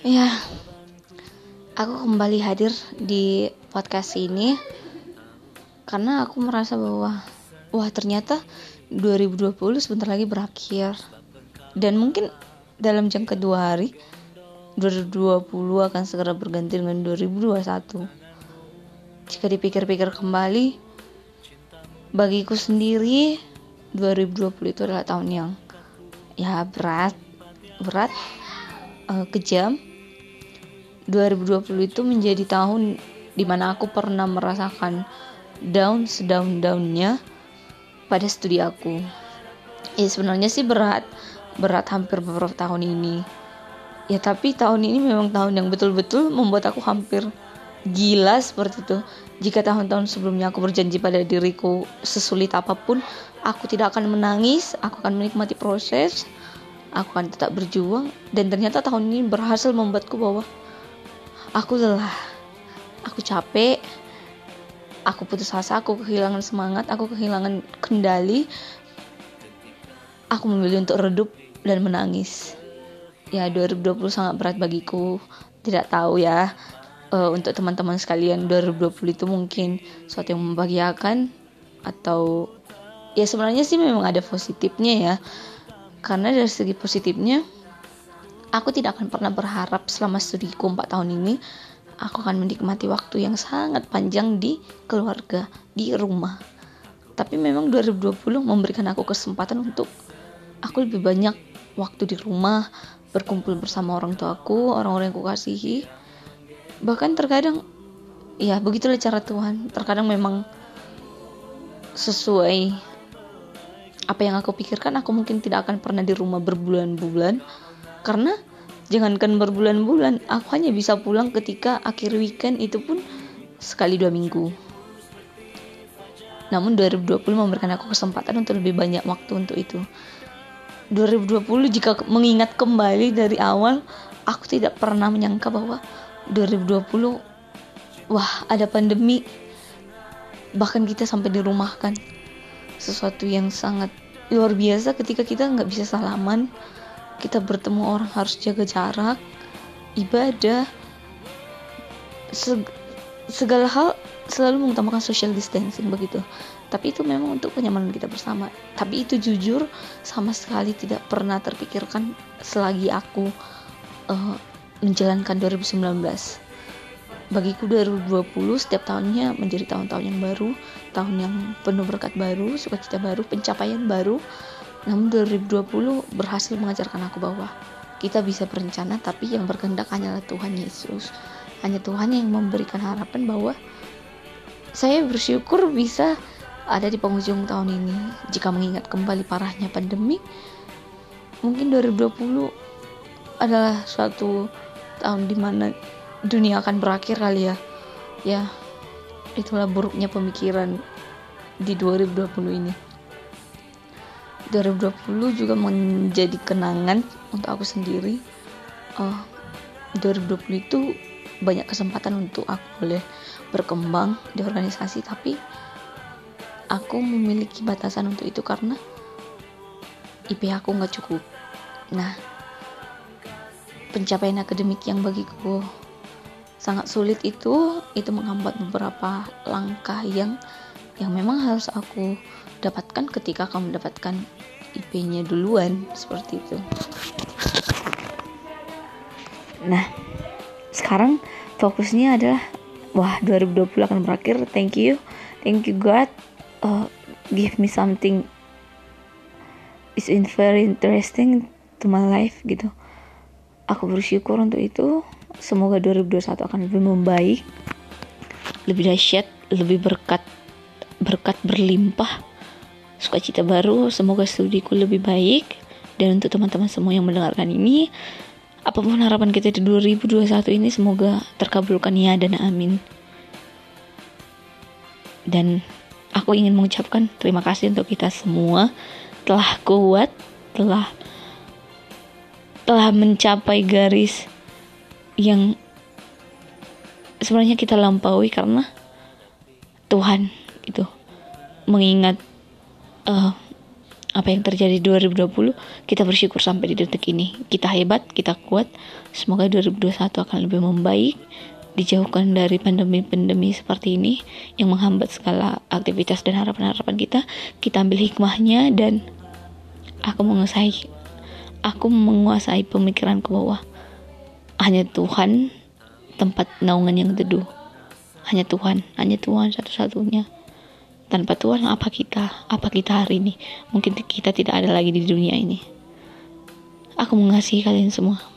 Ya, aku kembali hadir di podcast ini karena aku merasa bahwa wah ternyata 2020 sebentar lagi berakhir. Dan mungkin dalam jangka dua hari 2020 akan segera berganti dengan 2021 jika dipikir-pikir kembali bagiku sendiri 2020 itu adalah tahun yang ya berat. Berat uh, kejam 2020 itu menjadi tahun di mana aku pernah merasakan down sedown-downnya pada studi aku. Ya sebenarnya sih berat berat hampir beberapa tahun ini. Ya tapi tahun ini memang tahun yang betul-betul membuat aku hampir gila seperti itu. Jika tahun-tahun sebelumnya aku berjanji pada diriku sesulit apa pun aku tidak akan menangis aku akan menikmati proses aku akan tetap berjuang dan ternyata tahun ini berhasil membuatku bahwa aku lelah. Aku capek. Aku putus asa aku kehilangan semangat aku kehilangan kendali. Aku memilih untuk redup dan menangis. Ya 2020 sangat berat bagiku. Tidak tahu ya uh, untuk teman-teman sekalian 2020 itu mungkin suatu yang membahagiakan atau ya sebenarnya sih memang ada positifnya ya karena dari segi positifnya aku tidak akan pernah berharap selama studiku 4 tahun ini aku akan menikmati waktu yang sangat panjang di keluarga di rumah. Tapi memang 2020 memberikan aku kesempatan untuk aku lebih banyak waktu di rumah berkumpul bersama orang tuaku orang-orang yang kukasihi. Bahkan terkadang ya begitulah cara Tuhan. Terkadang memang sesuai apa yang aku pikirkan aku mungkin tidak akan pernah di rumah berbulan-bulan. Karena jangankan berbulan-bulan aku hanya bisa pulang ketika akhir weekend itu pun sekali dua minggu. Namun 2020 memberikan aku kesempatan untuk lebih banyak waktu untuk itu. 2020 jika mengingat kembali dari awal aku tidak pernah menyangka bahwa 2020 wah ada pandemi. Bahkan kita sampai dirumahkan sesuatu yang sangat luar biasa ketika kita nggak bisa salaman kita bertemu orang harus jaga jarak ibadah seg segala hal selalu mengutamakan social distancing begitu. Tapi itu memang untuk kenyamanan kita bersama. Tapi itu jujur sama sekali tidak pernah terpikirkan selagi aku uh, menjalankan 2019 bagiku 2020 setiap tahunnya menjadi tahun-tahun yang baru tahun yang penuh berkat baru sukacita baru pencapaian baru. Namun 2020 berhasil mengajarkan aku bahwa kita bisa berencana tapi yang berkehendak hanyalah Tuhan Yesus. Hanya Tuhan yang memberikan harapan bahwa saya bersyukur bisa ada di penghujung tahun ini. Jika mengingat kembali parahnya pandemi mungkin 2020 adalah suatu tahun di mana dunia akan berakhir kali ya. Ya itulah buruknya pemikiran di 2020 ini. 2020 juga menjadi kenangan untuk aku sendiri. Uh, 2020 itu banyak kesempatan untuk aku boleh berkembang di organisasi tapi aku memiliki batasan untuk itu karena IP aku nggak cukup. Nah pencapaian akademik yang bagiku sangat sulit itu itu menghambat beberapa langkah yang yang memang harus aku dapatkan ketika kamu mendapatkan IP-nya duluan seperti itu. Nah, sekarang fokusnya adalah wah 2020 akan berakhir. Thank you. Thank you God. Uh, give me something is very interesting to my life gitu aku bersyukur untuk itu semoga 2021 akan lebih membaik lebih dahsyat lebih berkat berkat berlimpah sukacita baru. Semoga studiku lebih baik. Dan untuk teman-teman semua yang mendengarkan ini apa pun harapan kita di 2021 ini semoga terkabulkan ya dan amin. Dan aku ingin mengucapkan terima kasih untuk kita semua telah kuat telah telah mencapai garis yang sebenarnya kita lampaui karena Tuhan itu mengingat uh, apa yang terjadi 2020 kita bersyukur sampai di detik ini. Kita hebat kita kuat. Semoga 2021 akan lebih membaik dijauhkan dari pandemi-pandemi seperti ini yang menghambat segala aktivitas dan harapan-harapan kita. Kita ambil hikmahnya dan aku menguasai aku menguasai pemikiranku bahwa hanya Tuhan tempat naungan yang teduh. Hanya Tuhan hanya Tuhan satu-satunya. Tanpa Tuhan apa kita? Apa kita hari ini? Mungkin kita tidak ada lagi di dunia ini. Aku mengasihi kalian semua